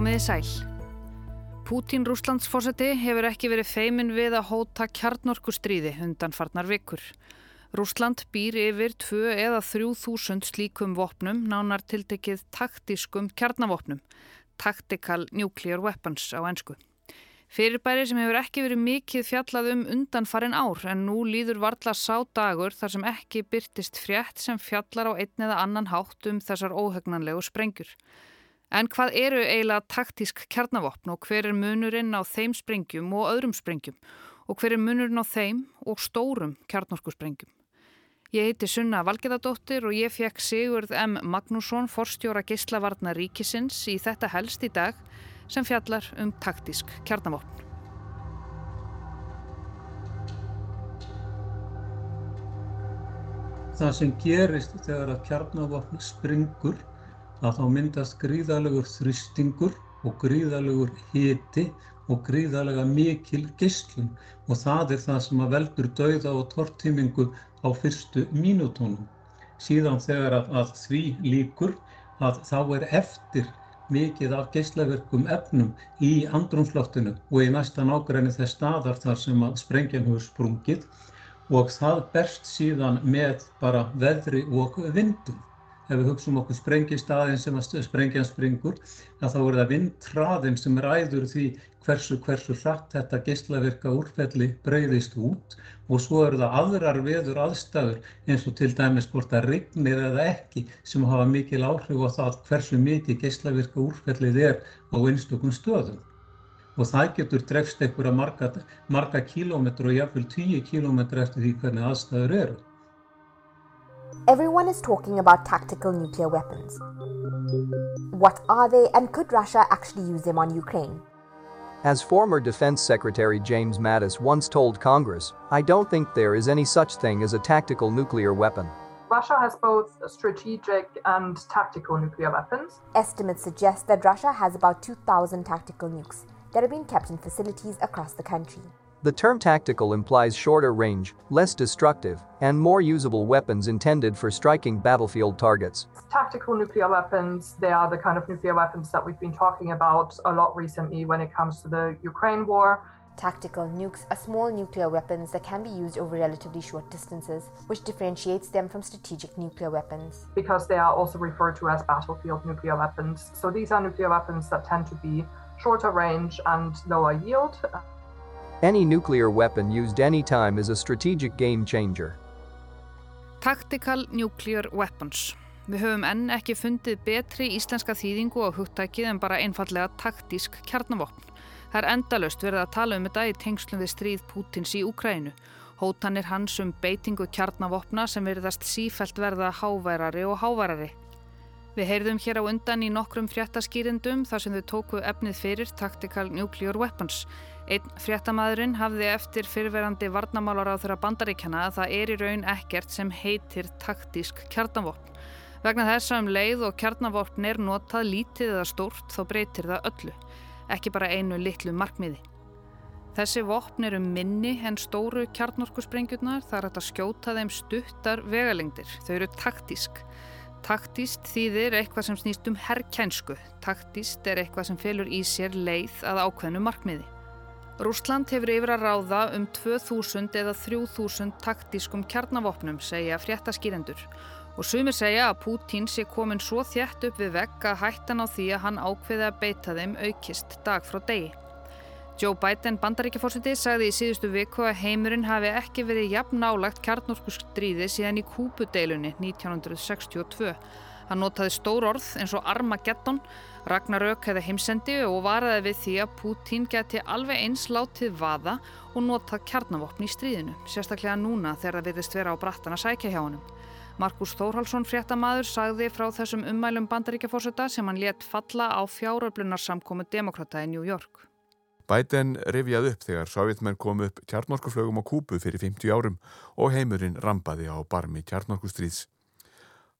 Komiði sæl. Pútín Rúslandsfósiti hefur ekki verið feimin við að hóta kjarnorkustríði undan farnar vikur. Rúsland býr yfir 2 eða 3000 slíkum vopnum nánar tiltekið taktískum kjarnavopnum, Tactical Nuclear Weapons á ennsku. Fyrirbæri sem hefur ekki verið mikið fjallað um undanfarin ár en nú líður varla sá dagur þar sem ekki byrtist frétt sem fjallar á einn eða annan hátt um þessar óhegnanlegu sprengjur. En hvað eru eiginlega taktísk kjarnavopn og hver er munurinn á þeim sprengjum og öðrum sprengjum og hver er munurinn á þeim og stórum kjarnorkusprengjum? Ég heiti Sunna Valgeðardóttir og ég fekk Sigurð M. Magnússon, forstjóra Gíslavarnar Ríkisins í þetta helst í dag sem fjallar um taktísk kjarnavopn. Það sem gerist þegar að kjarnavopn springur að þá myndast gríðalegur þrýstingur og gríðalegur hiti og gríðalega mikil geyslun og það er það sem að veldur dauða og tortímingu á fyrstu mínútonum. Síðan þegar að, að því líkur að þá er eftir mikið af geislaverkum efnum í andrumsloftinu og í næsta nágræni þess staðar þar sem að sprengjan hefur sprungið og það berst síðan með bara veðri og vindum. Ef við hugsaum okkur sprengistaðin sem að sprengjan springur, þá er það vindtraðin sem ræður því hversu, hversu hratt þetta geislaverka úrfelli breyðist út og svo eru það aðrar veður aðstæður eins og til dæmis hvort það rignir eða ekki sem hafa mikil áhrif á það hversu mikið geislaverka úrfellið er á einstökum stöðum. Og það getur drefst einhverja marga, marga kílómetru og jáfnveil 10 kílómetru eftir því hvernig aðstæður eru. Everyone is talking about tactical nuclear weapons. What are they and could Russia actually use them on Ukraine? As former Defense Secretary James Mattis once told Congress, I don't think there is any such thing as a tactical nuclear weapon. Russia has both strategic and tactical nuclear weapons. Estimates suggest that Russia has about 2,000 tactical nukes that have been kept in facilities across the country. The term tactical implies shorter range, less destructive, and more usable weapons intended for striking battlefield targets. Tactical nuclear weapons, they are the kind of nuclear weapons that we've been talking about a lot recently when it comes to the Ukraine war. Tactical nukes are small nuclear weapons that can be used over relatively short distances, which differentiates them from strategic nuclear weapons. Because they are also referred to as battlefield nuclear weapons. So these are nuclear weapons that tend to be shorter range and lower yield. Any nuclear weapon used anytime is a strategic game changer. Tactical Nuclear Weapons. Við höfum enn ekki fundið betri íslenska þýðingu og hugtækið en bara einfallega taktísk kjarnavopn. Það er endalust verið að tala um þetta í tengslum við stríð Pútins í Úkrænu. Hótanir hans um beitingu kjarnavopna sem verðast sífælt verða háværari og háværari. Við heyrðum hér á undan í nokkrum fréttaskýrindum þar sem þau tóku efnið fyrir Tactical Nuclear Weapons. Einn fréttamaðurinn hafði eftir fyrirverandi varnamálar á þeirra bandaríkjana að það er í raun ekkert sem heitir taktísk kjarnavopn. Vegna þess að um leið og kjarnavopn er notað lítið eða stórt þá breytir það öllu, ekki bara einu litlu markmiði. Þessi vopn eru minni en stóru kjarnorkussprengjurnar þar að skjóta þeim stuttar vegalengdir. Þau eru taktísk. Taktíst þýðir eitthvað sem snýst um herrkænsku. Taktíst er eitthvað sem felur í sér leið að ákveðnu markmiði. Rúsland hefur yfir að ráða um 2000 eða 3000 taktískum kjarnavopnum, segja fréttaskýrendur. Og sumir segja að Pútín sé komin svo þjætt upp við vegg að hættan á því að hann ákveði að beita þeim aukist dag frá degi. Joe Biden, bandaríkjafórsiti, sagði í síðustu viku að heimurinn hafi ekki verið jafn nálagt kjarnorkuskstríði síðan í Kúpudeilunni 1962. Hann notaði stór orð eins og Armageddon Ragnarök hefði heimsendi og varaði við því að Pútín geti alveg eins látið vaða og notað kjarnavopn í stríðinu, sérstaklega núna þegar það virðist vera á brattan að sækja hjá honum. Markus Þórhalsson fréttamaður sagði frá þessum ummælum bandaríkjafórseta sem hann let falla á fjáröflunarsamkomu demokrata í New York. Biden rifjað upp þegar sovjetmenn kom upp kjarnorkuflögum á Kúbu fyrir 50 árum og heimurinn rampaði á barmi kjarnorkustríðs.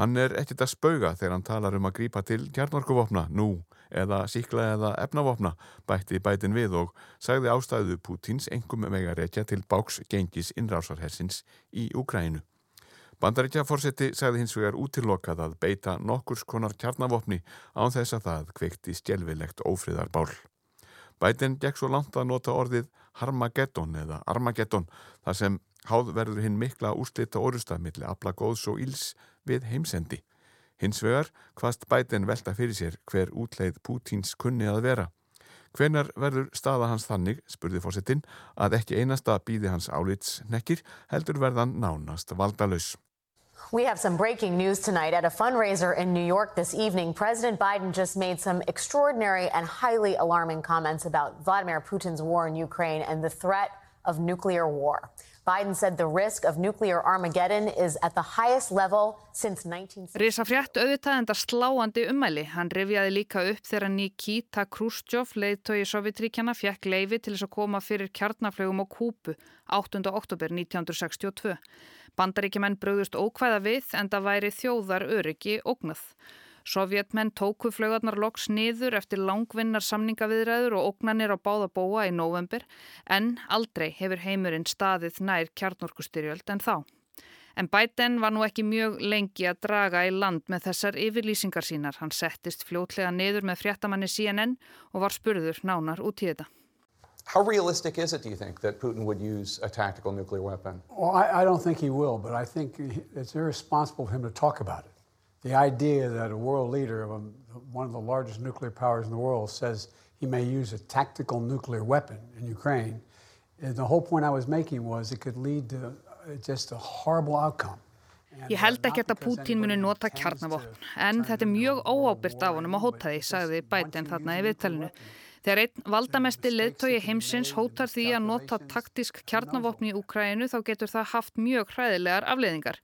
Hann er ekkert að spauga þegar hann talar um að grípa til kjarnorkuvopna nú eða síkla eða efnavopna bætti bætin við og sagði ástæðu Pútins engum megarekja til báks gengis innrásarhersins í Úkrænu. Bandaríkjaforsetti sagði hins vegar útilokað að beita nokkurs konar kjarnavopni án þess að það kveikti stjelvilegt ófriðarbál. Biden gekk svo langt að nota orðið Harmageddon eða Armageddon þar sem háð verður hinn mikla úrslita orustafmiðli afla góðs og íls við heimsendi. Hins vegar hvaðst Biden velta fyrir sér hver útleið Pútins kunni að vera. Hvenar verður staða hans þannig, spurði fórsettinn, að ekki einasta býði hans álits nekkir heldur verðan nánast valdalus. We have some breaking news tonight. At a fundraiser in New York this evening, President Biden just made some extraordinary and highly alarming comments about Vladimir Putin's war in Ukraine and the threat of nuclear war. Biden said the risk of nuclear Armageddon is at the highest level since 1960. Risa frétt auðvitað enda sláandi ummæli. Hann rifjaði líka upp þegar Nikita Khrushchev, leiðtói Sovjetríkjana, fjekk leifi til þess að koma fyrir kjarnaflögum á Kúpu 8. oktober 1962. Bandaríkjumenn bröðust ókvæða við en það væri þjóðar öryggi ógnað. Sovjetmenn tóku flögarnar loks niður eftir langvinnar samningaviðræður og ógnanir á báða bóa í november en aldrei hefur heimurinn staðið nær kjarnorkustyrjöld en þá. En Biden var nú ekki mjög lengi að draga í land með þessar yfirlýsingar sínar. Hann settist fljótlega niður með fréttamanni CNN og var spurður nánar út í þetta. How realistic is it, do you think, that Putin would use a tactical nuclear weapon? Well, I, I don't think he will, but I think it's irresponsible for him to talk about it. The idea that a world leader of a, one of the largest nuclear powers in the world says he may use a tactical nuclear weapon in Ukraine, the whole point I was making was it could lead to uh, just a horrible outcome. Ég held ekki að Putin muni nota kjarnavopn, en þetta er mjög óábyrgt af honum að hóta því, sagði Biden þarna í viðtælinu. Þegar einn valdamesti leðtogi heimsins hótar því að nota taktisk kjarnavopni í Úkrænu þá getur það haft mjög hræðilegar afleiðingar.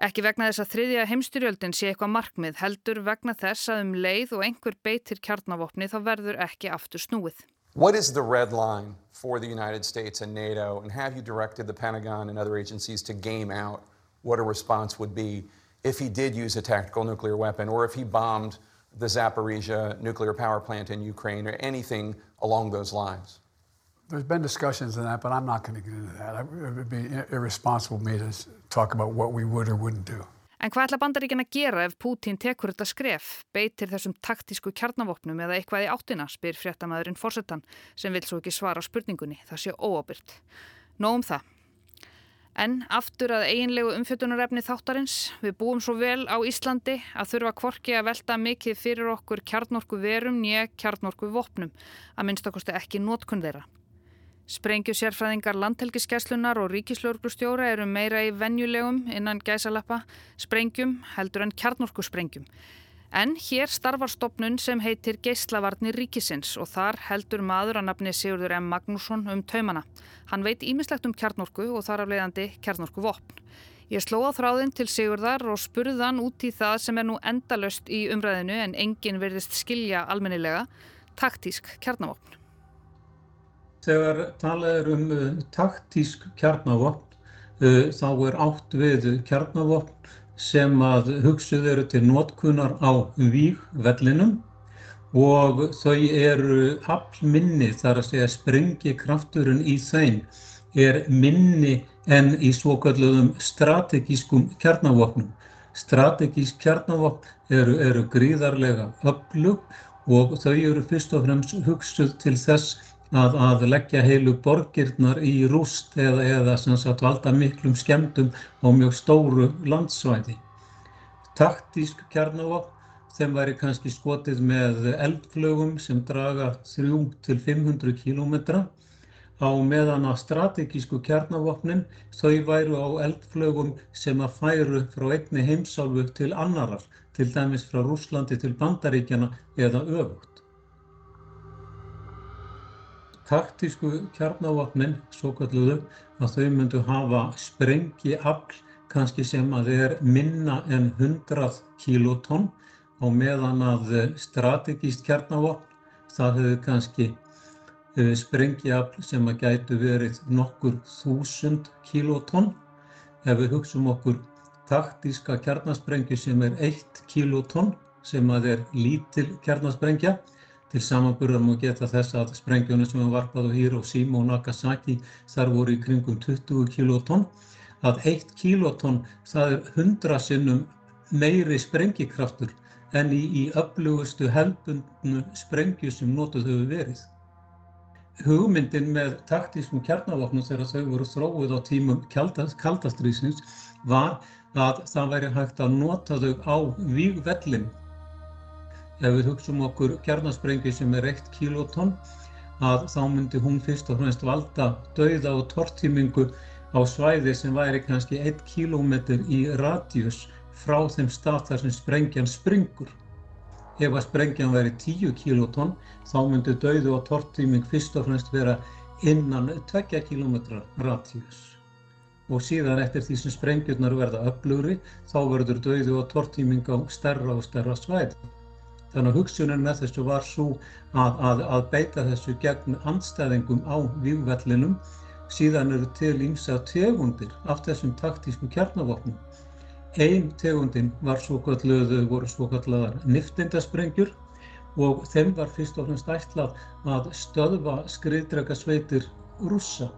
Ekki vegna þess að þriðja heimstyrjöldin sé eitthvað markmið heldur vegna þess að um leið og einhver beitir kjarnavopni þá verður ekki aftur snúið. What is the red line for the United States and NATO and have you directed the Pentagon and other agencies to game out what a response would be if he did use a tactical nuclear weapon or if he bombed the Zaporizhia nuclear power plant in Ukraine or anything along those lines? There's been discussions on that, but I'm not going to get into that. It would be irresponsible of me to talk about what we would or wouldn't do. En hvað ætla bandaríkina að gera ef Pútín tekur þetta skref, beitir þessum taktísku kjarnavopnum eða eitthvað í áttina, spyr fréttamaðurinn Forsetan sem vil svo ekki svara spurningunni, það sé óábyrt. Nóum það. En aftur að eiginlegu umfjötunarefni þáttarins, við búum svo vel á Íslandi að þurfa kvorki að velta mikið fyrir okkur kjarnorku verum nýja kjarnorku vopnum, að minnstakosti ekki nótkunn þeirra. Sprengju sérfræðingar landhelgiskeslunar og ríkislauglustjóra eru meira í venjulegum innan gæsalappa sprengjum heldur en kjarnorku sprengjum. En hér starfar stopnun sem heitir Geislavarnir ríkisins og þar heldur maður að nafni Sigurður M. Magnússon um taumana. Hann veit ímislegt um kjarnorku og þar af leiðandi kjarnorku vopn. Ég sló á þráðin til Sigurðar og spurði hann út í það sem er nú endalöst í umræðinu en enginn verðist skilja almennilega, taktísk kjarnavopn. Þegar talað er um uh, taktísk kjarnavopn uh, þá er átt við kjarnavopn sem að hugsuð eru til notkunar á vígvellinum og þau eru haflminni þar að segja sprengikrafturinn í þeim er minni en í svokalluðum strategískum kjarnavopnum. Strategísk kjarnavopn eru, eru gríðarlega öflug og þau eru fyrst og fremst hugsuð til þess að, að leggja heilu borgirnar í rúst eða, eða sagt valda miklum skemmtum á mjög stóru landsvæði. Taktísk kjarnavopn þeim væri kannski skotið með eldflögum sem draga 3-500 km á meðan að strategísku kjarnavopnin þau væru á eldflögum sem að færu frá einni heimsálfu til annarar, til dæmis frá Rúslandi til Bandaríkjana eða öfugt taktísku kjarnavopnin, svo kalluðu, að þau myndu hafa sprengiafl kannski sem að er minna en 100 kilotonn á meðan að strategíst kjarnavopn, það hefur kannski uh, sprengiafl sem að gætu verið nokkur þúsund kilotonn. Ef við hugsaum okkur taktíska kjarnasprengju sem er 1 kilotonn, sem að er lítil kjarnasprengja, Til samanburðar má geta þess að sprengjónu sem var varpað á Hiroshima og Nagasaki þar voru í kringum 20 kilotonn. að eitt kílótonn það er hundra sinnum meiri sprengikraftur en í, í öflugustu hefbundnu sprengju sem notuð hefur verið. Hugmyndin með taktískum kjarnavopnum þegar þau voru þróið á tímum kaldastrýsins var að það væri hægt að nota þau á vígvellin. Ef við hugsaum okkur kjarnasprengju sem er 1 kilotonn að þá myndi hún fyrst og fremst valda dauða og tortímingu á svæði sem væri kannski 1 kilometr í radjus frá þeim stað þar sem sprengjan springur. Ef að sprengjan væri 10 kilotonn þá myndi dauðu og tortíming fyrst og fremst vera innan 2 km radjus. Og síðan eftir því sem sprengjurnar verða öflugri þá verður dauðu og tortíming á stærra og stærra svæði. Þannig að hugsunin með þessu var svo að, að, að beita þessu gegn andstæðingum á vígvellinum. Síðan eru til ímsa tegundir af þessum taktísku kjarnavopnum. Einn tegundin var svo kalluð, voru svo kallar niftindasprengjur og þeim var fyrst og fremst ætlað að stöðva skriðdregasveitir rússa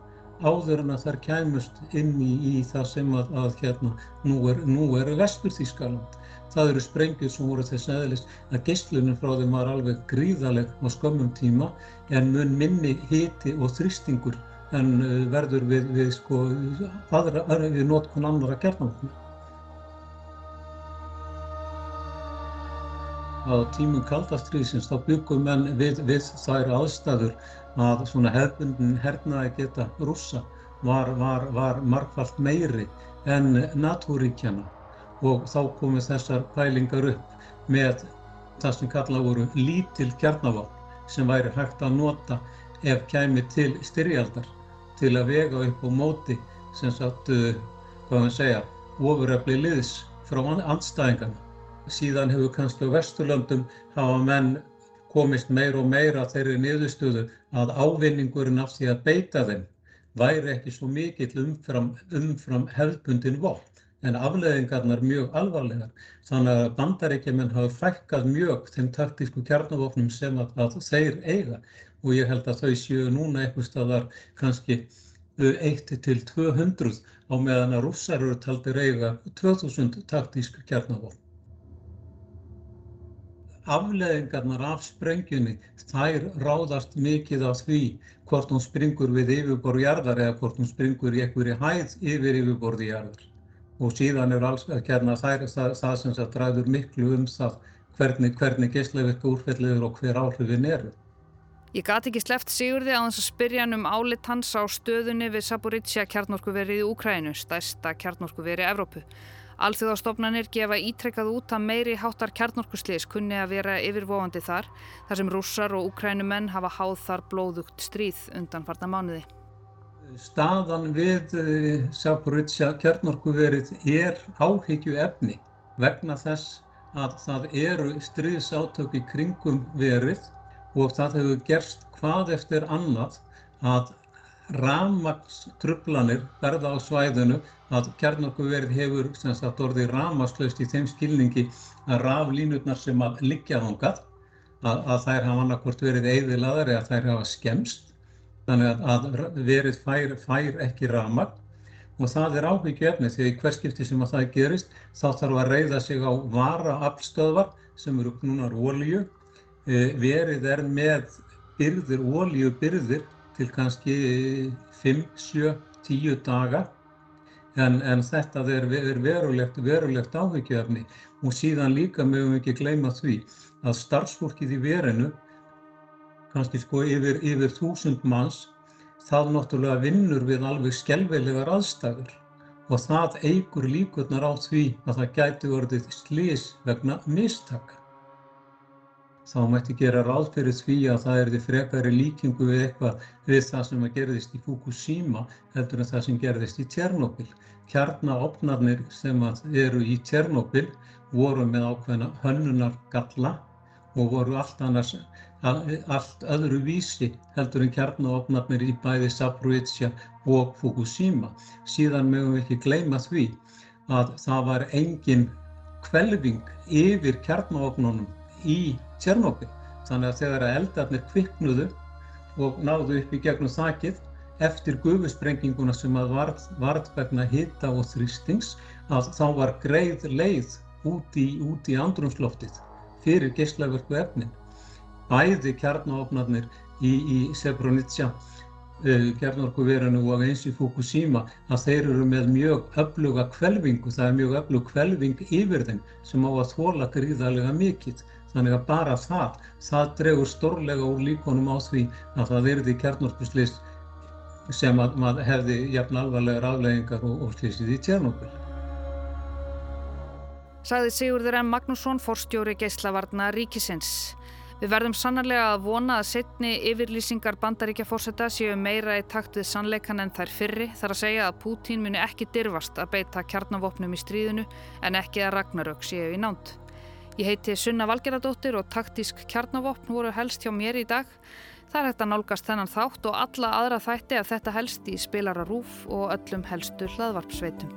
áður en að þær kæmust inn í, í það sem að, að hérna, nú er, er Vestur-Þýskaland. Það eru sprengjur sem voru þess aðeins að geislunin frá þeim var alveg gríðaleg á skömmum tíma en mun minni hiti og þrýstingur en uh, verður við, við, sko, aðra, við notkun annara kjarnavopna. Á tímum kaldastriðsins þá byggum menn við, við þær aðstæður að svona hefðbundin hernaði geta rússa var, var, var margfalt meiri en NATO-ríkjana og þá komu þessar pælingar upp með það sem kallað voru lítil kjarnavopn sem væri hægt að nota ef kæmi til styrjaldar til að vega upp á móti sem sagt, uh, hvað maður segja, ofuröfli liðs frá andstæðingarna. Síðan hefur kannski á Vesturlöndum hafa menn komist meir og meira þeirri niðurstöðu að ávinningurinn af því að beita þeim væri ekki svo mikill umfram, umfram hefðbundin vopn en afleðingarnar mjög alvarlegar. Þannig að bandaríkjumenn hafa fækkað mjög þeim taktísku kjarnavopnum sem að, að þeir eiga og ég held að þau séu núna eitthvað staðar kannski 1 til 200 á meðan að rússar eru taldir eiga 2000 taktísku kjarnavopn. Afleðingarnar af sprengjunni þær ráðast mikið af því hvort hún springur við yfirborð jarðar eða hvort hún springur í einhverju hæð yfir yfirborði jarðar og síðan er alls hérna það, það, það sem það dræður miklu um það hvernig, hvernig geislavirka úrfelliður og hver áhrifin eru. Ég gati ekki sleft Sigurði á þess að spyrja hann um álit hans á stöðunni við Saporizia kjarnorkuverið í Úkrænu, stærsta kjarnorkuverið Evrópu. Alþjóðastofnanir gefa ítrekkað út að meiri háttar kjarnorkusliðs kunni að vera yfirvofandi þar, þar sem rússar og úkrænumenn hafa háð þar blóðugt stríð undan farna mánuði staðan við eh, kjarnorkuverið er áhyggju efni vegna þess að það eru stríðsátök í kringum verið og það hefur gerst hvað eftir annað að rafmagnstrublanir verða á svæðinu að kjarnorkuverið hefur sem sagt orðið rafmagnslaust í þeim skilningi að raflínurnar sem að liggja þangað að, að þær hafa annarkort verið eðilaðar eða þær hafa skemst þannig að verið fær, fær ekki ramagn og það er áhyggjuefni því að í hver skipti sem að það gerist þá þarf að reyða sig á varaaflstöðvar sem eru knúnar ólíu. E, verið er með byrðir, ólíubyrðir til kannski 5, 7, 10 daga en, en þetta er, er verulegt, verulegt áhyggjuefni og síðan líka mögum við ekki gleyma því að starfsfólkið í verinu kannski sko yfir, yfir þúsund manns, það náttúrulega vinnur við alveg skelveilegar aðstæður og það eigur líkurnar á því að það gæti orðið slís vegna mistaka. Þá mætti gera ráð fyrir því að það er því frekari líkingu við eitthvað við það sem að gerðist í Fukushima heldur en það sem gerðist í Tjernobyl. Kjarnaopnarnir sem eru í Tjernobyl voru með ákveðna hönnunar galla og voru allt annars allt öðru vísi heldur en kjarnaofnarnir í bæði Zaporizhia og Fukushima. Síðan mögum við ekki gleyma því að það var engin kvelving yfir kjarnaofnunum í Tjernobyl. Þannig að þegar eldarnir kviknuðu og náðu upp í gegnum þakkið eftir gufusprenginguna sem að varð, varð vegna hita og þrýstings að þá var greið leið út í, í andrumsloftið fyrir geislaverku efnin. Bæði kjarnáfnarnir í, í Srebrenica, uh, kjarnorkuverinu og eins í Fukushima, að þeir eru með mjög öfluga kvelvingu, það er mjög öflug kvelving yfir þeim sem á að þóla gríðarlega mikið. Þannig að bara það, það dregur stórlega úr líkonum á því að það verði kjarnorkuslist sem að maður hefði jafn alvarlegar afleggingar og, og slísið í Tjernobyl. Sagði Sigurður M. Magnússon, forstjóri geislavarna ríkisins. Við verðum sannarlega að vona að setni yfirlýsingar bandaríkjafórseta séu meira í takt við sannleikan en þær fyrri þar að segja að Pútín muni ekki dirfast að beita kjarnavopnum í stríðinu en ekki að Ragnarök séu í nánt. Ég heiti Sunna Valgeradóttir og taktísk kjarnavopn voru helst hjá mér í dag. Það er hægt að nálgast þennan þátt og alla aðra þætti af þetta helst í spilara rúf og öllum helstu hlaðvarpsveitum.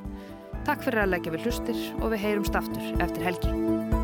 Takk fyrir að leggja við hlustir og við heyrumst aftur eftir helgi.